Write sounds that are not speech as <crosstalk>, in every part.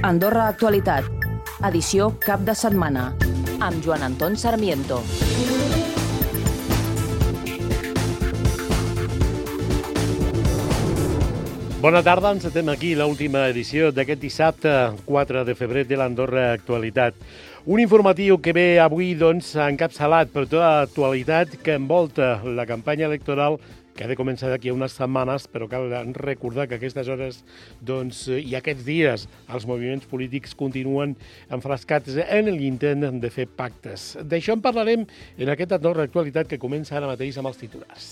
Andorra Actualitat, edició cap de setmana, amb Joan Anton Sarmiento. Bona tarda, encetem aquí l'última edició d'aquest dissabte, 4 de febrer de l'Andorra Actualitat. Un informatiu que ve avui doncs, encapçalat per tota l'actualitat que envolta la campanya electoral que ha de començar d'aquí a unes setmanes, però cal recordar que aquestes hores doncs, i aquests dies els moviments polítics continuen enfrascats en l'intent de fer pactes. D'això en parlarem en aquest Andorra Actualitat que comença ara mateix amb els titulars.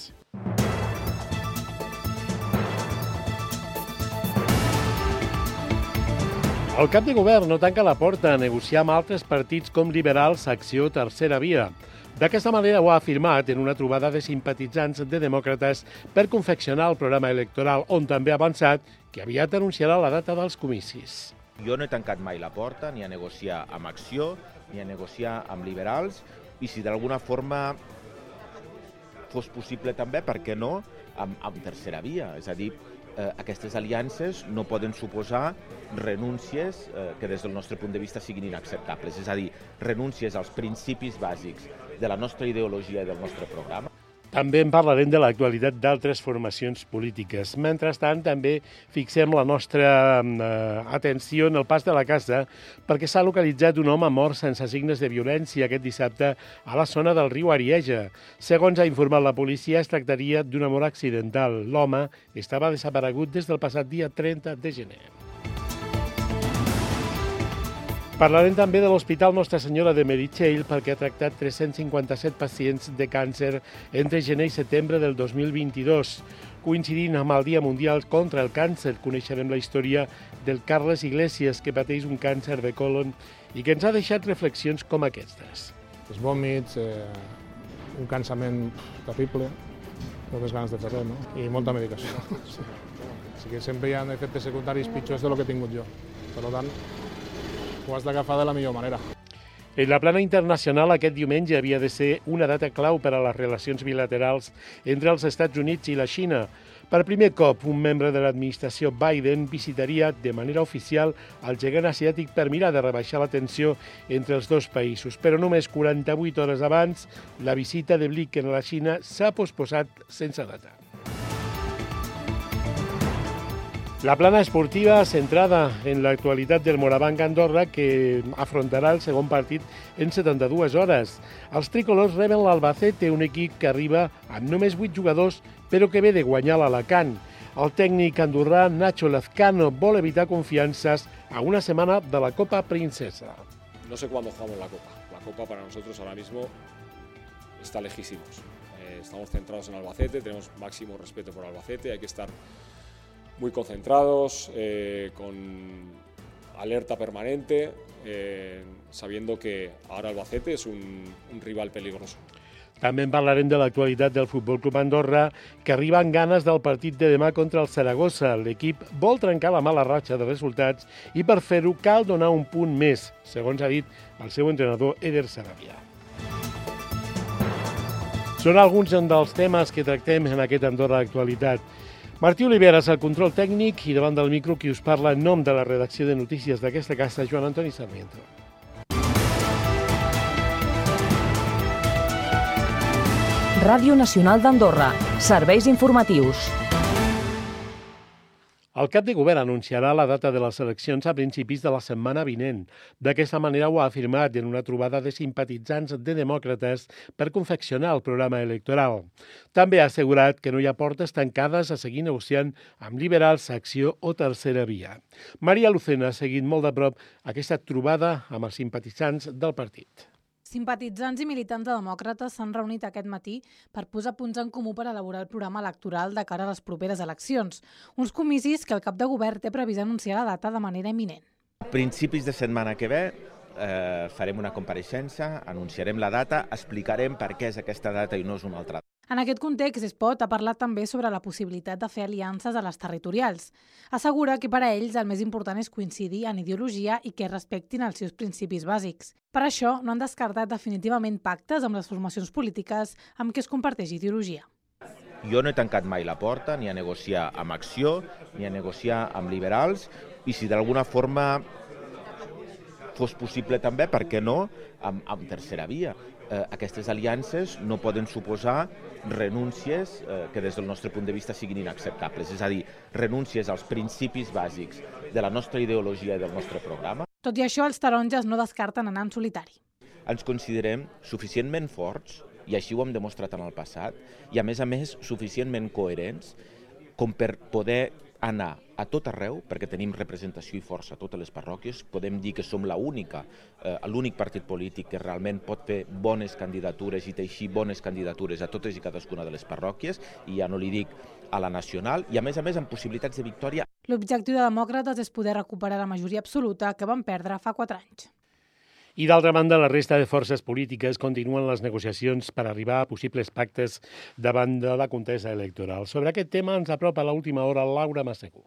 El cap de govern no tanca la porta a negociar amb altres partits com liberals, Acció, Tercera Via. D'aquesta manera ho ha afirmat en una trobada de simpatitzants de demòcrates per confeccionar el programa electoral, on també ha avançat que aviat anunciarà la data dels comicis. Jo no he tancat mai la porta ni a negociar amb Acció, ni a negociar amb liberals, i si d'alguna forma fos possible també, per què no, amb, amb tercera via. És a dir, eh, aquestes aliances no poden suposar renúncies eh, que des del nostre punt de vista siguin inacceptables, és a dir, renúncies als principis bàsics de la nostra ideologia i del nostre programa. També en parlarem de l'actualitat d'altres formacions polítiques. Mentrestant, també fixem la nostra eh, atenció en el pas de la casa perquè s'ha localitzat un home mort sense signes de violència aquest dissabte a la zona del riu Arieja. Segons ha informat la policia, es tractaria d'un amor accidental. L'home estava desaparegut des del passat dia 30 de gener. Parlarem també de l'Hospital Nostra Senyora de Meritxell perquè ha tractat 357 pacients de càncer entre gener i setembre del 2022. Coincidint amb el Dia Mundial contra el Càncer, coneixerem la història del Carles Iglesias, que pateix un càncer de colon i que ens ha deixat reflexions com aquestes. Els vòmits, eh, un cansament terrible, moltes ganes de fer res, no? I molta medicació. <laughs> Sí. Així que sempre hi ha efectes secundaris pitjors de lo que he tingut jo. Per tant, ho has d'agafar de la millor manera. En la plana internacional, aquest diumenge havia de ser una data clau per a les relacions bilaterals entre els Estats Units i la Xina. Per primer cop, un membre de l'administració Biden visitaria de manera oficial el gegant asiàtic per mirar de rebaixar la tensió entre els dos països. Però només 48 hores abans, la visita de Blinken a la Xina s'ha posposat sense data. La plana esportiva centrada en l'actualitat del Morabanc Andorra que afrontarà el segon partit en 72 hores. Els tricolors reben l'Albacete, un equip que arriba amb només 8 jugadors però que ve de guanyar l'Alacant. El tècnic andorrà Nacho Lazcano vol evitar confiances a una setmana de la Copa Princesa. No sé cuándo jugamos la Copa. La Copa para nosotros ahora mismo está lejísimos. Eh, estamos centrados en Albacete, tenemos máximo respeto por Albacete, hay que estar muy concentrados, eh, con alerta permanente, eh, sabiendo que ahora Albacete es un, un rival peligroso. També en parlarem de l'actualitat del Futbol Club Andorra, que arriba amb ganes del partit de demà contra el Saragossa. L'equip vol trencar la mala ratxa de resultats i per fer-ho cal donar un punt més, segons ha dit el seu entrenador Eder Sarabia. Són alguns dels temes que tractem en aquest Andorra Actualitat. Martí Oliveres, el control tècnic, i davant del micro qui us parla en nom de la redacció de notícies d'aquesta casa, Joan Antoni Sarmiento. Ràdio Nacional d'Andorra. Serveis informatius. El cap de govern anunciarà la data de les eleccions a principis de la setmana vinent. D'aquesta manera ho ha afirmat en una trobada de simpatitzants de demòcrates per confeccionar el programa electoral. També ha assegurat que no hi ha portes tancades a seguir negociant amb liberals, acció o tercera via. Maria Lucena ha seguit molt de prop aquesta trobada amb els simpatitzants del partit. Simpatitzants i militants de demòcrates s'han reunit aquest matí per posar punts en comú per elaborar el programa electoral de cara a les properes eleccions, uns comicis que el cap de govern té previst anunciar la data de manera imminent. Principis de setmana que ve eh, farem una compareixença, anunciarem la data, explicarem per què és aquesta data i no és una altra. En aquest context, Espot ha parlat també sobre la possibilitat de fer aliances a les territorials. Assegura que per a ells el més important és coincidir en ideologia i que respectin els seus principis bàsics. Per això, no han descartat definitivament pactes amb les formacions polítiques amb què es comparteix ideologia. Jo no he tancat mai la porta ni a negociar amb Acció, ni a negociar amb liberals, i si d'alguna forma fos possible també, per què no, amb, amb tercera via. Eh, aquestes aliances no poden suposar renúncies eh, que des del nostre punt de vista siguin inacceptables, és a dir, renúncies als principis bàsics de la nostra ideologia i del nostre programa. Tot i això, els taronges no descarten anar en solitari. Ens considerem suficientment forts, i així ho hem demostrat en el passat, i a més a més suficientment coherents com per poder anar a tot arreu, perquè tenim representació i força a totes les parròquies, podem dir que som l'única, eh, l'únic partit polític que realment pot fer bones candidatures i teixir bones candidatures a totes i cadascuna de les parròquies, i ja no li dic a la nacional, i a més a més amb possibilitats de victòria. L'objectiu de Demòcrates és poder recuperar la majoria absoluta que van perdre fa quatre anys. I d'altra banda, la resta de forces polítiques continuen les negociacions per arribar a possibles pactes davant de la contesa electoral. Sobre aquest tema ens apropa a l'última hora Laura Massegú.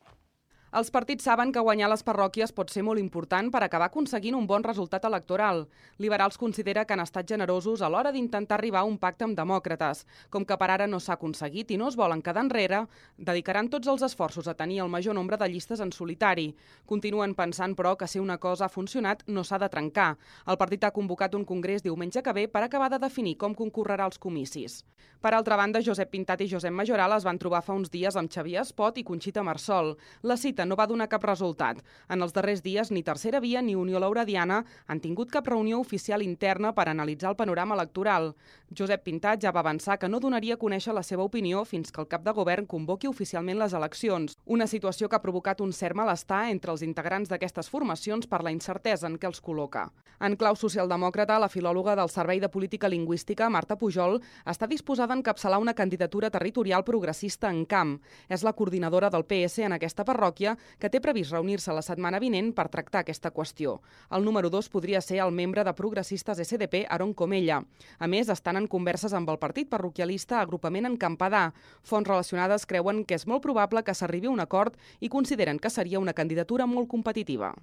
Els partits saben que guanyar les parròquies pot ser molt important per acabar aconseguint un bon resultat electoral. Liberals considera que han estat generosos a l'hora d'intentar arribar a un pacte amb demòcrates. Com que per ara no s'ha aconseguit i no es volen quedar enrere, dedicaran tots els esforços a tenir el major nombre de llistes en solitari. Continuen pensant, però, que si una cosa ha funcionat no s'ha de trencar. El partit ha convocat un congrés diumenge que ve per acabar de definir com concorrerà als comicis. Per altra banda, Josep Pintat i Josep Majoral es van trobar fa uns dies amb Xavier Espot i Conxita Marsol. La cita no va donar cap resultat. En els darrers dies, ni Tercera Via ni Unió Lauradiana han tingut cap reunió oficial interna per analitzar el panorama electoral. Josep Pintat ja va avançar que no donaria a conèixer la seva opinió fins que el cap de govern convoqui oficialment les eleccions, una situació que ha provocat un cert malestar entre els integrants d'aquestes formacions per la incertesa en què els col·loca. En clau socialdemòcrata, la filòloga del Servei de Política Lingüística, Marta Pujol, està disposada a encapçalar una candidatura territorial progressista en camp. És la coordinadora del PS en aquesta parròquia que té previst reunir-se la setmana vinent per tractar aquesta qüestió. El número 2 podria ser el membre de Progressistes SDP, Aron Comella. A més, estan en converses amb el partit parroquialista Agrupament en Campadà. Fonts relacionades creuen que és molt probable que s'arribi a un acord i consideren que seria una candidatura molt competitiva.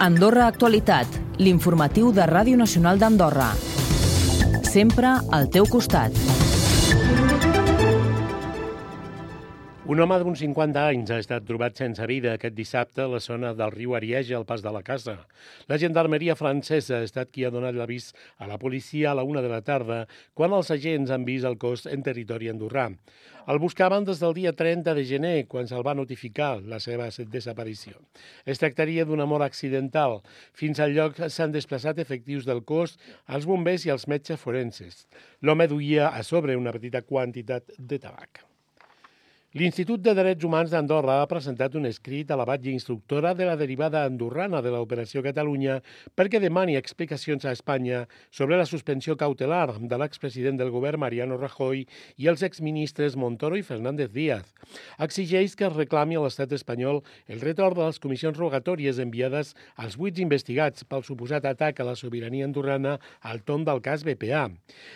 Andorra Actualitat, l'informatiu de Ràdio Nacional d'Andorra. Sempre al teu costat. Un home d'uns 50 anys ha estat trobat sense vida aquest dissabte a la zona del riu Arieja, al pas de la casa. La gendarmeria francesa ha estat qui ha donat l'avís a la policia a la una de la tarda, quan els agents han vist el cos en territori andorrà. El buscaven des del dia 30 de gener, quan se'l va notificar la seva desaparició. Es tractaria d'un amor accidental. Fins al lloc s'han desplaçat efectius del cos, els bombers i els metges forenses. L'home duia a sobre una petita quantitat de tabac. L'Institut de Drets Humans d'Andorra ha presentat un escrit a la batlla instructora de la derivada andorrana de l'Operació Catalunya perquè demani explicacions a Espanya sobre la suspensió cautelar de l'expresident del govern Mariano Rajoy i els exministres Montoro i Fernández Díaz. Exigeix que es reclami a l'estat espanyol el retorn de les comissions rogatòries enviades als vuit investigats pel suposat atac a la sobirania andorrana al tom del cas BPA.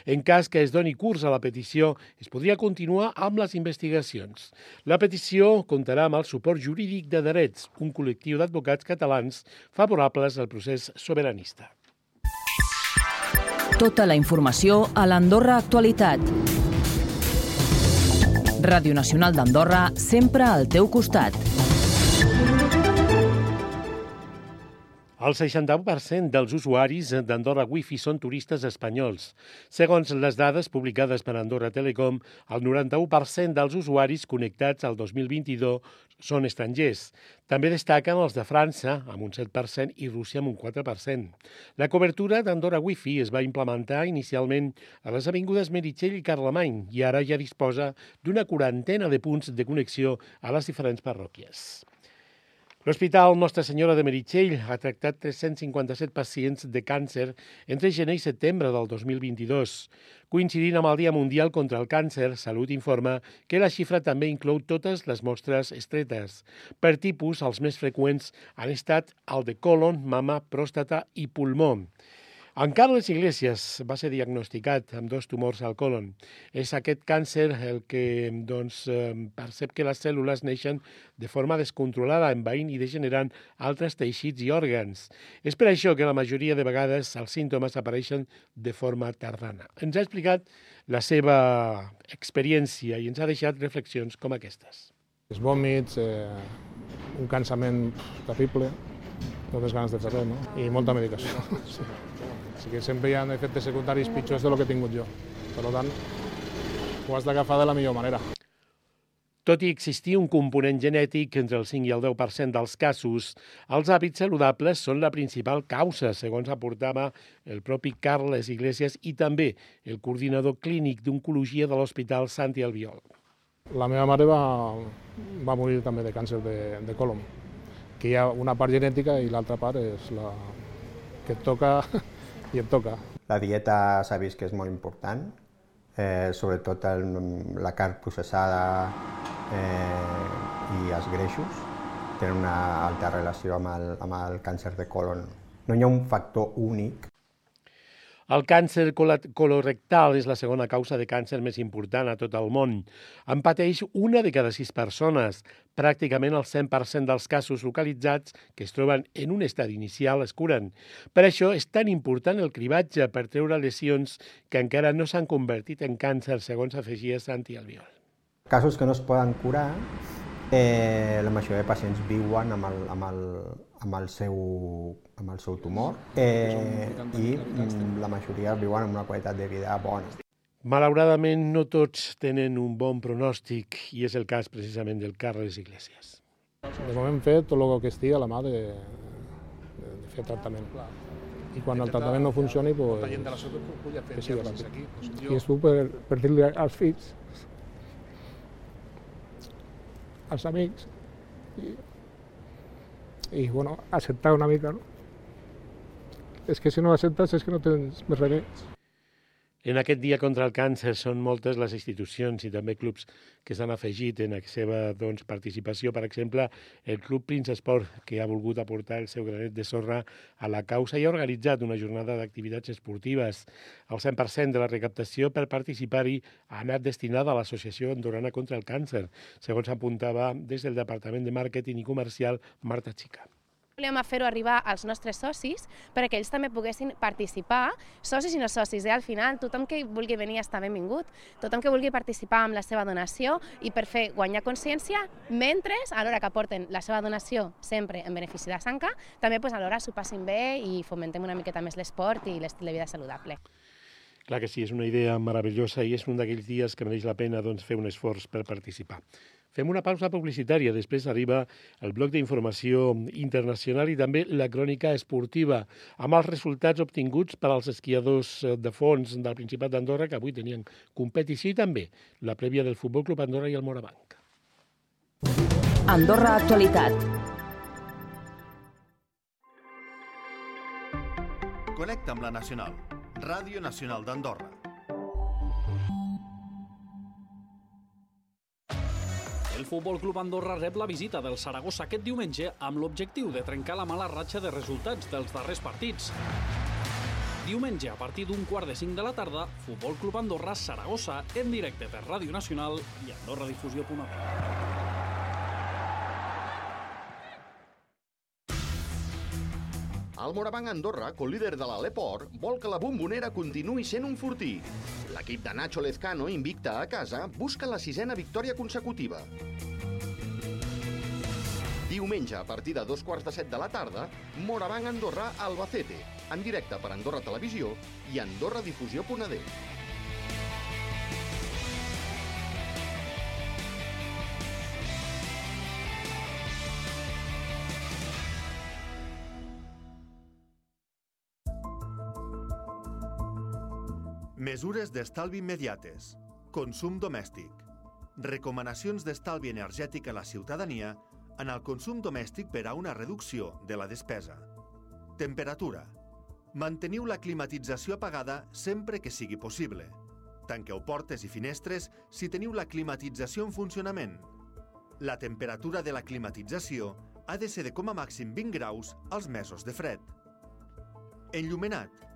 En cas que es doni curs a la petició, es podria continuar amb les investigacions. La petició comptarà amb el suport jurídic de Drets, un col·lectiu d'advocats catalans favorables al procés sobiranista. Tota la informació a l'Andorra Actualitat. Ràdio Nacional d'Andorra, sempre al teu costat. El 61% dels usuaris d'Andorra Wi-Fi són turistes espanyols. Segons les dades publicades per Andorra Telecom, el 91% dels usuaris connectats al 2022 són estrangers. També destaquen els de França, amb un 7%, i Rússia, amb un 4%. La cobertura d'Andorra Wi-Fi es va implementar inicialment a les avingudes Meritxell i Carlemany i ara ja disposa d'una quarantena de punts de connexió a les diferents parròquies. L'Hospital Nostra Senyora de Meritxell ha tractat 357 pacients de càncer entre gener i setembre del 2022. Coincidint amb el Dia Mundial contra el Càncer, Salut informa que la xifra també inclou totes les mostres estretes. Per tipus, els més freqüents han estat el de colon, mama, pròstata i pulmó. En Carles Iglesias va ser diagnosticat amb dos tumors al colon. És aquest càncer el que doncs, percep que les cèl·lules neixen de forma descontrolada, envaint i degenerant altres teixits i òrgans. És per això que la majoria de vegades els símptomes apareixen de forma tardana. Ens ha explicat la seva experiència i ens ha deixat reflexions com aquestes. Els vòmits, eh, un cansament terrible, moltes ganes de fer res, no? I molta medicació. <laughs> Sí. Així que sempre hi ha efectes secundaris pitjors de lo que he tingut jo. Per tant, ho has d'agafar de la millor manera. Tot i existir un component genètic entre el 5 i el 10% dels casos, els hàbits saludables són la principal causa, segons aportava el propi Carles Iglesias i també el coordinador clínic d'oncologia de l'Hospital Santi Albiol. La meva mare va, va morir també de càncer de, de colon, que hi ha una part genètica i l'altra part és la que et toca <laughs> i et toca. La dieta s'ha vist que és molt important, eh, sobretot el, la carn processada eh, i els greixos tenen una alta relació amb el, amb el càncer de colon. No hi ha un factor únic el càncer colorectal és la segona causa de càncer més important a tot el món. En pateix una de cada sis persones. Pràcticament el 100% dels casos localitzats que es troben en un estat inicial es curen. Per això és tan important el cribatge per treure lesions que encara no s'han convertit en càncer, segons afegia Santi Albiol. Casos que no es poden curar, eh, la majoria de pacients viuen amb el, amb el, amb el seu, amb el seu tumor eh, i mm, la majoria viuen amb una qualitat de vida bona. Malauradament, no tots tenen un bon pronòstic i és el cas precisament del Carles Iglesias. De moment fet tot el que estigui a la mà de, de, de fer tractament. I quan el tractament no funcioni, pues, que sigui ràpid. I és per, per dir-li als fills, als amics, i i bueno, acceptar una mica, no? És que si no acceptes és que no tens més remei. En aquest dia contra el càncer són moltes les institucions i també clubs que s'han afegit en la seva doncs, participació. Per exemple, el Club Prince Esport, que ha volgut aportar el seu granet de sorra a la causa i ha organitzat una jornada d'activitats esportives. El 100% de la recaptació per participar-hi ha anat destinada a l'Associació Andorana contra el Càncer, segons apuntava des del Departament de Màrqueting i Comercial Marta Xica. Volíem fer-ho arribar als nostres socis perquè ells també poguessin participar, socis i no socis, eh? al final tothom que vulgui venir està benvingut, tothom que vulgui participar amb la seva donació i per fer guanyar consciència, mentre a l'hora que aporten la seva donació sempre en benefici de Sanca, també pues, a l'hora s'ho passin bé i fomentem una miqueta més l'esport i l'estil de vida saludable. Clar que sí, és una idea meravellosa i és un d'aquells dies que mereix la pena doncs, fer un esforç per participar. Fem una pausa publicitària, després arriba el bloc d'informació internacional i també la crònica esportiva, amb els resultats obtinguts per als esquiadors eh, de fons del Principat d'Andorra, que avui tenien competició, i també la prèvia del Futbol Club Andorra i el Morabanc. Andorra Actualitat. Connecta amb la Nacional, Ràdio Nacional d'Andorra. El Futbol Club Andorra rep la visita del Saragossa aquest diumenge amb l'objectiu de trencar la mala ratxa de resultats dels darrers partits. Diumenge, a partir d'un quart de cinc de la tarda, Futbol Club Andorra Saragossa en directe per Ràdio Nacional i AndorraDifusió.net. El Morabanc Andorra, líder de l'Aleport, vol que la bombonera continuï sent un fortí. L'equip de Nacho Lezcano, invicta a casa, busca la sisena victòria consecutiva. Diumenge, a partir de dos quarts de set de la tarda, Morabanc Andorra Albacete, en directe per Andorra Televisió i AndorraDifusió.d. Mesures d'estalvi immediates. Consum domèstic. Recomanacions d'estalvi energètic a la ciutadania en el consum domèstic per a una reducció de la despesa. Temperatura. Manteniu la climatització apagada sempre que sigui possible. Tanqueu portes i finestres si teniu la climatització en funcionament. La temperatura de la climatització ha de ser de com a màxim 20 graus als mesos de fred. Enllumenat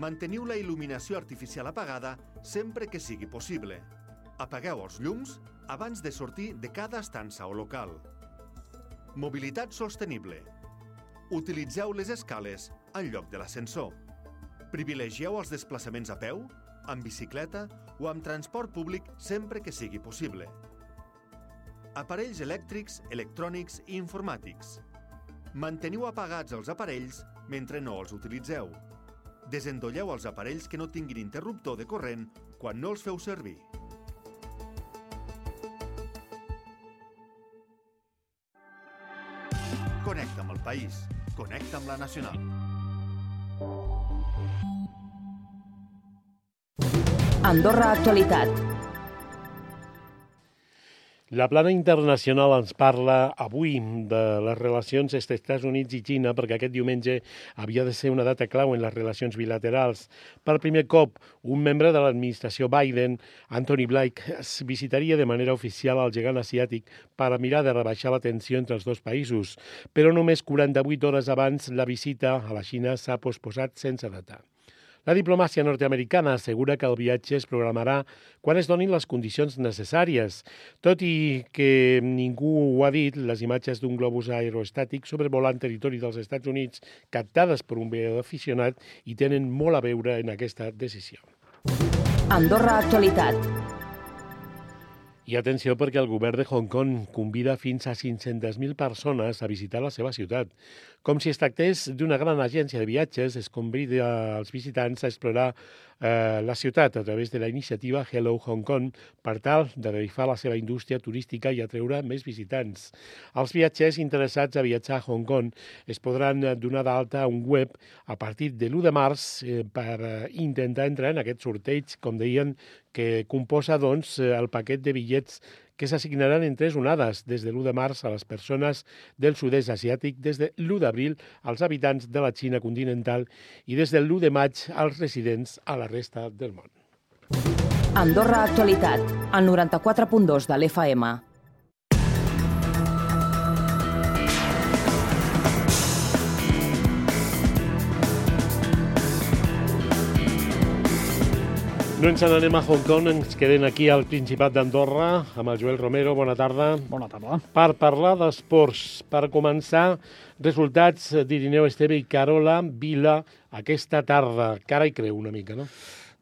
Manteniu la il·luminació artificial apagada sempre que sigui possible. Apagueu els llums abans de sortir de cada estança o local. Mobilitat sostenible. Utilitzeu les escales en lloc de l'ascensor. Privilegieu els desplaçaments a peu, amb bicicleta o amb transport públic sempre que sigui possible. Aparells elèctrics, electrònics i informàtics. Manteniu apagats els aparells mentre no els utilitzeu. Desendolleu els aparells que no tinguin interruptor de corrent quan no els feu servir. Connecta amb el país. Connecta amb la nacional. Andorra Actualitat. La plana internacional ens parla avui de les relacions entre Estats Units i Xina perquè aquest diumenge havia de ser una data clau en les relacions bilaterals. Per primer cop, un membre de l'administració Biden, Anthony Blake, visitaria de manera oficial al gegant asiàtic per a mirar de rebaixar la tensió entre els dos països. Però només 48 hores abans la visita a la Xina s'ha posposat sense data. La diplomàcia nord-americana assegura que el viatge es programarà quan es donin les condicions necessàries. Tot i que ningú ho ha dit, les imatges d'un globus aeroestàtic sobrevolant territori dels Estats Units captades per un veïador aficionat hi tenen molt a veure en aquesta decisió. Andorra Actualitat. I atenció perquè el govern de Hong Kong convida fins a 500.000 persones a visitar la seva ciutat. Com si es tractés d'una gran agència de viatges, es convida als visitants a explorar eh, la ciutat a través de la iniciativa Hello Hong Kong per tal de revifar la seva indústria turística i atreure més visitants. Els viatgers interessats a viatjar a Hong Kong es podran donar d'alta a un web a partir de l'1 de març eh, per eh, intentar entrar en aquest sorteig, com deien, que composa doncs, el paquet de bitllets que s'assignaran en tres onades des de l'1 de març a les persones del sud-est asiàtic, des de l'1 d'abril als habitants de la Xina continental i des del 1 de maig als residents a la resta del món. Andorra Actualitat, al 94.2 de l'FM. No ens n'anem a Hong Kong, ens quedem aquí al Principat d'Andorra amb el Joel Romero. Bona tarda. Bona tarda. Per parlar d'esports, per començar, resultats d'Irineu Esteve i Carola Vila aquesta tarda. Cara i creu una mica, no?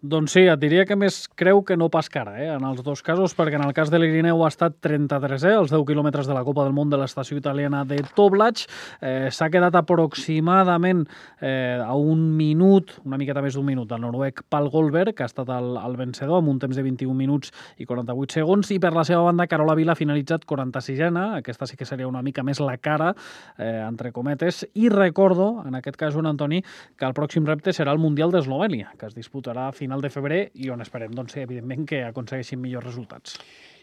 Doncs sí, et diria que més creu que no pas cara, eh? en els dos casos, perquè en el cas de l'Irineu ha estat 33è, els 10 quilòmetres de la Copa del Món de l'estació italiana de Toblach. Eh, S'ha quedat aproximadament eh, a un minut, una miqueta més d'un minut, del noruec Pal Goldberg, que ha estat el, el vencedor amb un temps de 21 minuts i 48 segons, i per la seva banda Carola Vila ha finalitzat 46ena, aquesta sí que seria una mica més la cara, eh, entre cometes, i recordo, en aquest cas un Antoni, que el pròxim repte serà el Mundial d'Eslovènia, que es disputarà a final de febrer i on esperem, doncs, evidentment, que aconsegueixin millors resultats.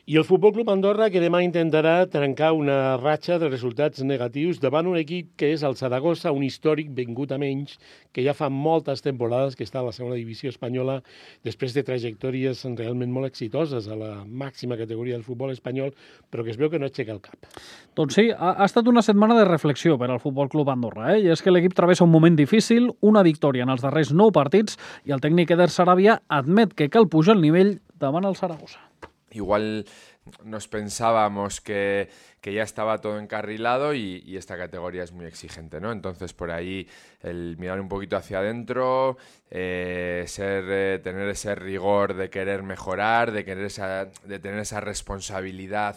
I el Futbol Club Andorra, que demà intentarà trencar una ratxa de resultats negatius davant un equip que és el Saragossa, un històric vengut a menys, que ja fa moltes temporades que està a la segona divisió espanyola, després de trajectòries realment molt exitoses a la màxima categoria del futbol espanyol, però que es veu que no aixeca el cap. Doncs sí, ha, ha estat una setmana de reflexió per al Futbol Club Andorra, eh? i és que l'equip travessa un moment difícil, una victòria en els darrers nou partits, i el tècnic Eder Sarabia admet que cal pujar el nivell davant el Saragossa. Igual nos pensábamos que, que, ya estaba todo encarrilado y, esta categoría es muy exigente, ¿no? Entonces por ahí el mirar un poquito hacia adentro, eh, ser, eh, tener ese rigor de querer mejorar, de, querer esa, de tener esa responsabilidad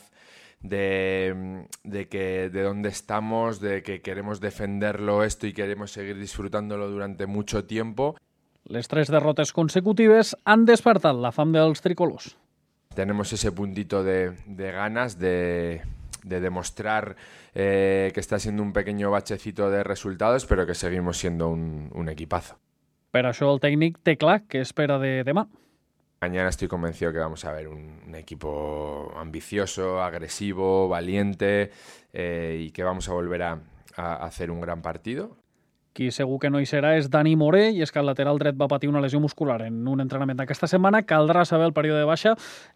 de, de, que de dónde estamos, de que queremos defenderlo esto y queremos seguir disfrutándolo durante mucho tiempo. Les tres derrotes consecutives han despertat la fam dels tricolors. Tenemos ese puntito de, de ganas de, de demostrar eh, que está siendo un pequeño bachecito de resultados, pero que seguimos siendo un, un equipazo. Per això el tècnic té clar què espera de demà. Mañana estoy convencido que vamos a ver un, un equipo ambicioso, agresivo, valiente eh, y que vamos a volver a, a hacer un gran partido. Qui segur que no hi serà és Dani Moré, i és que el lateral dret va patir una lesió muscular en un entrenament d'aquesta setmana. Caldrà saber el període de baixa.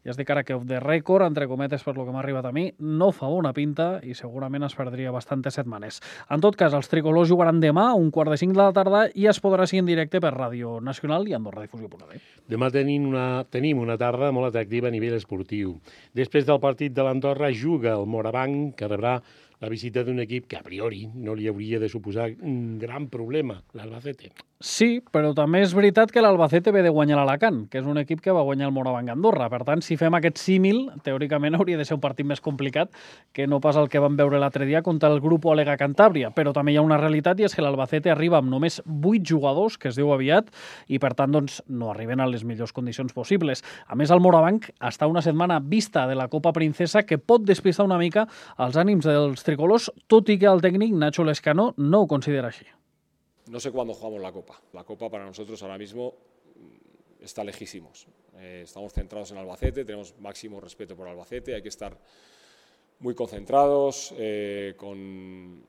Ja es dic ara que de rècord, entre cometes, per lo que m'ha arribat a mi, no fa bona pinta i segurament es perdria bastantes setmanes. En tot cas, els tricolors jugaran demà a un quart de cinc de la tarda i es podrà seguir en directe per Ràdio Nacional i Andorra Difusió.d. Demà tenim una, tenim una tarda molt atractiva a nivell esportiu. Després del partit de l'Andorra juga el Morabanc, que rebrà la visita d'un equip que a priori no li hauria de suposar un gran problema, l'Albacete. Sí, però també és veritat que l'Albacete ve de guanyar l'Alacant, que és un equip que va guanyar el Morabanc Andorra. Per tant, si fem aquest símil, teòricament <laughs> hauria de ser un partit més complicat que no pas el que vam veure l'altre dia contra el grup Olega Cantàbria. Però també hi ha una realitat i és que l'Albacete arriba amb només 8 jugadors, que es diu aviat, i per tant doncs, no arriben a les millors condicions possibles. A més, el Morabanc està una setmana vista de la Copa Princesa que pot despistar una mica els ànims dels tricolors, tot i que el tècnic Nacho Lescano no ho considera així. No sé cuándo jugamos la Copa. La Copa para nosotros ahora mismo mm, está lejísimos. Eh, estamos centrados en Albacete, tenemos máximo respeto por Albacete, hay que estar muy concentrados, eh, con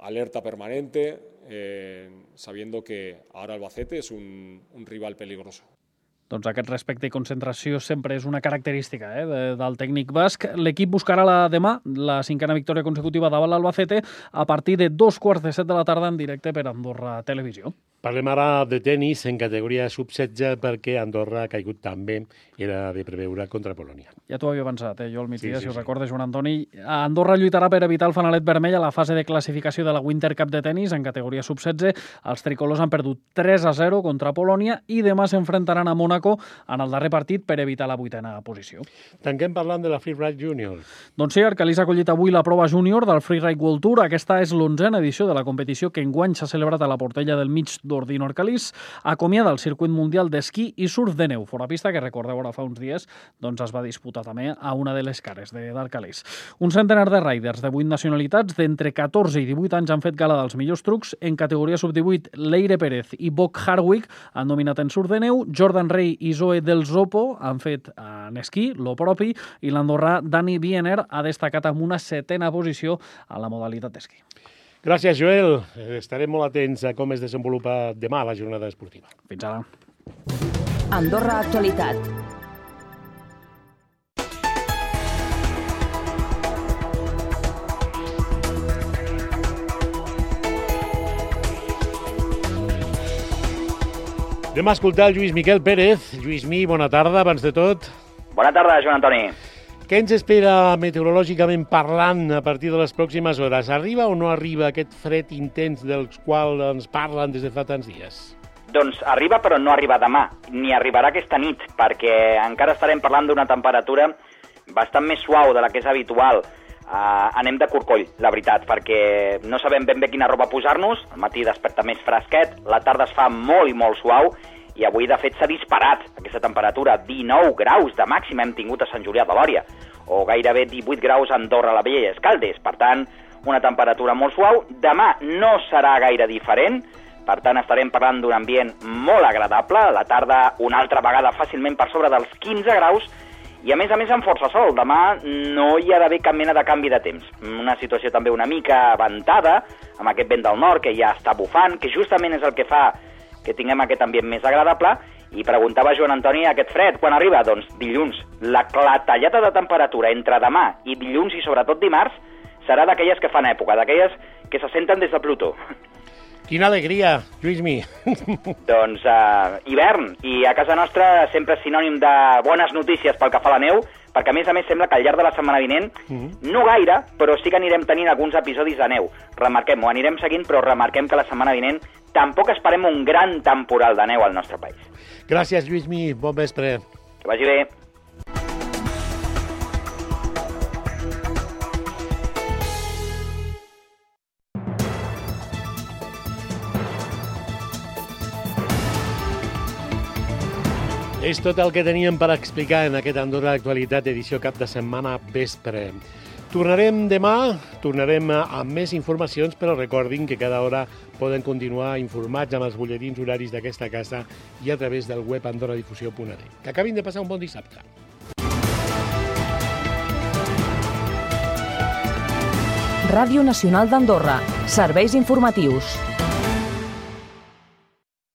alerta permanente, eh, sabiendo que ahora Albacete es un, un rival peligroso. Doncs aquest respecte i concentració sempre és una característica eh, de, del tècnic basc. L'equip buscarà la demà la cinquena victòria consecutiva davant l'Albacete a partir de dos quarts de set de la tarda en directe per Andorra Televisió. Parlem ara de tennis en categoria sub-16 perquè Andorra ha caigut també, era de preveure contra Polònia. Ja t'ho havia pensat, eh? jo al migdia, sí, sí, si us sí. recordes, Joan Antoni. Andorra lluitarà per evitar el fanalet vermell a la fase de classificació de la Winter Cup de tennis en categoria sub-16. Els tricolors han perdut 3 a 0 contra Polònia i demà s'enfrontaran a Mónaco en el darrer partit per evitar la vuitena posició. Tanquem parlant de la Freeride Junior. Doncs sí, Arcalís ha acollit avui la prova júnior del Freeride World Tour. Aquesta és l'onzena edició de la competició que enguany s'ha celebrat a la Portella del Mig d'Ordino Arcalís, acomiada el circuit mundial d'esquí i surf de neu, fora pista que recordeu ara fa uns dies doncs es va disputar també a una de les cares d'Arcalís. Un centenar de riders de 8 nacionalitats d'entre 14 i 18 anys han fet gala dels millors trucs. En categoria sub-18, Leire Pérez i Boc Hardwick han dominat en surf de neu, Jordan Rey i Zoe del Zopo han fet en esquí, lo propi, i l'andorrà Dani Biener ha destacat amb una setena posició a la modalitat d'esquí. Gràcies, Joel. Estarem molt atents a com es desenvolupa demà la jornada esportiva. Fins ara. Andorra Actualitat. Anem a escoltar el Lluís Miquel Pérez. Lluís Mi, bona tarda, abans de tot. Bona tarda, Joan Antoni. Què ens espera meteorològicament parlant a partir de les pròximes hores? Arriba o no arriba aquest fred intens del qual ens parlen des de fa tants dies? Doncs arriba, però no arriba demà, ni arribarà aquesta nit, perquè encara estarem parlant d'una temperatura bastant més suau de la que és habitual. Uh, anem de corcoll, la veritat, perquè no sabem ben bé quina roba posar-nos, al matí desperta més fresquet, la tarda es fa molt i molt suau, i avui, de fet, s'ha disparat aquesta temperatura. 19 graus de màxima hem tingut a Sant Julià de Lòria, o gairebé 18 graus a Andorra la Vella i Escaldes. Per tant, una temperatura molt suau. Demà no serà gaire diferent, per tant, estarem parlant d'un ambient molt agradable. La tarda, una altra vegada, fàcilment per sobre dels 15 graus, i a més a més amb força sol. Demà no hi ha d'haver cap mena de canvi de temps. Una situació també una mica ventada, amb aquest vent del nord que ja està bufant, que justament és el que fa que tinguem aquest ambient més agradable, i preguntava Joan Antoni aquest fred, quan arriba? Doncs dilluns. La clatellata de temperatura entre demà i dilluns i sobretot dimarts serà d'aquelles que fan època, d'aquelles que se senten des de Plutó. Quina alegria, Lluís Mi. <laughs> doncs uh, hivern, i a casa nostra sempre és sinònim de bones notícies pel que fa a la neu, perquè a més a més sembla que al llarg de la setmana vinent, mm -hmm. no gaire, però sí que anirem tenint alguns episodis de neu. Remarquem-ho, anirem seguint, però remarquem que la setmana vinent tampoc esperem un gran temporal de neu al nostre país. Gràcies, Lluís Mi. Bon vespre. Que vagi bé. És tot el que teníem per explicar en aquest Andorra Actualitat edició cap de setmana vespre. Tornarem demà, tornarem amb més informacions, però recordin que cada hora poden continuar informats amb els butlletins horaris d'aquesta casa i a través del web andorradifusió.net. Que acabin de passar un bon dissabte. Ràdio Nacional d'Andorra. Serveis informatius.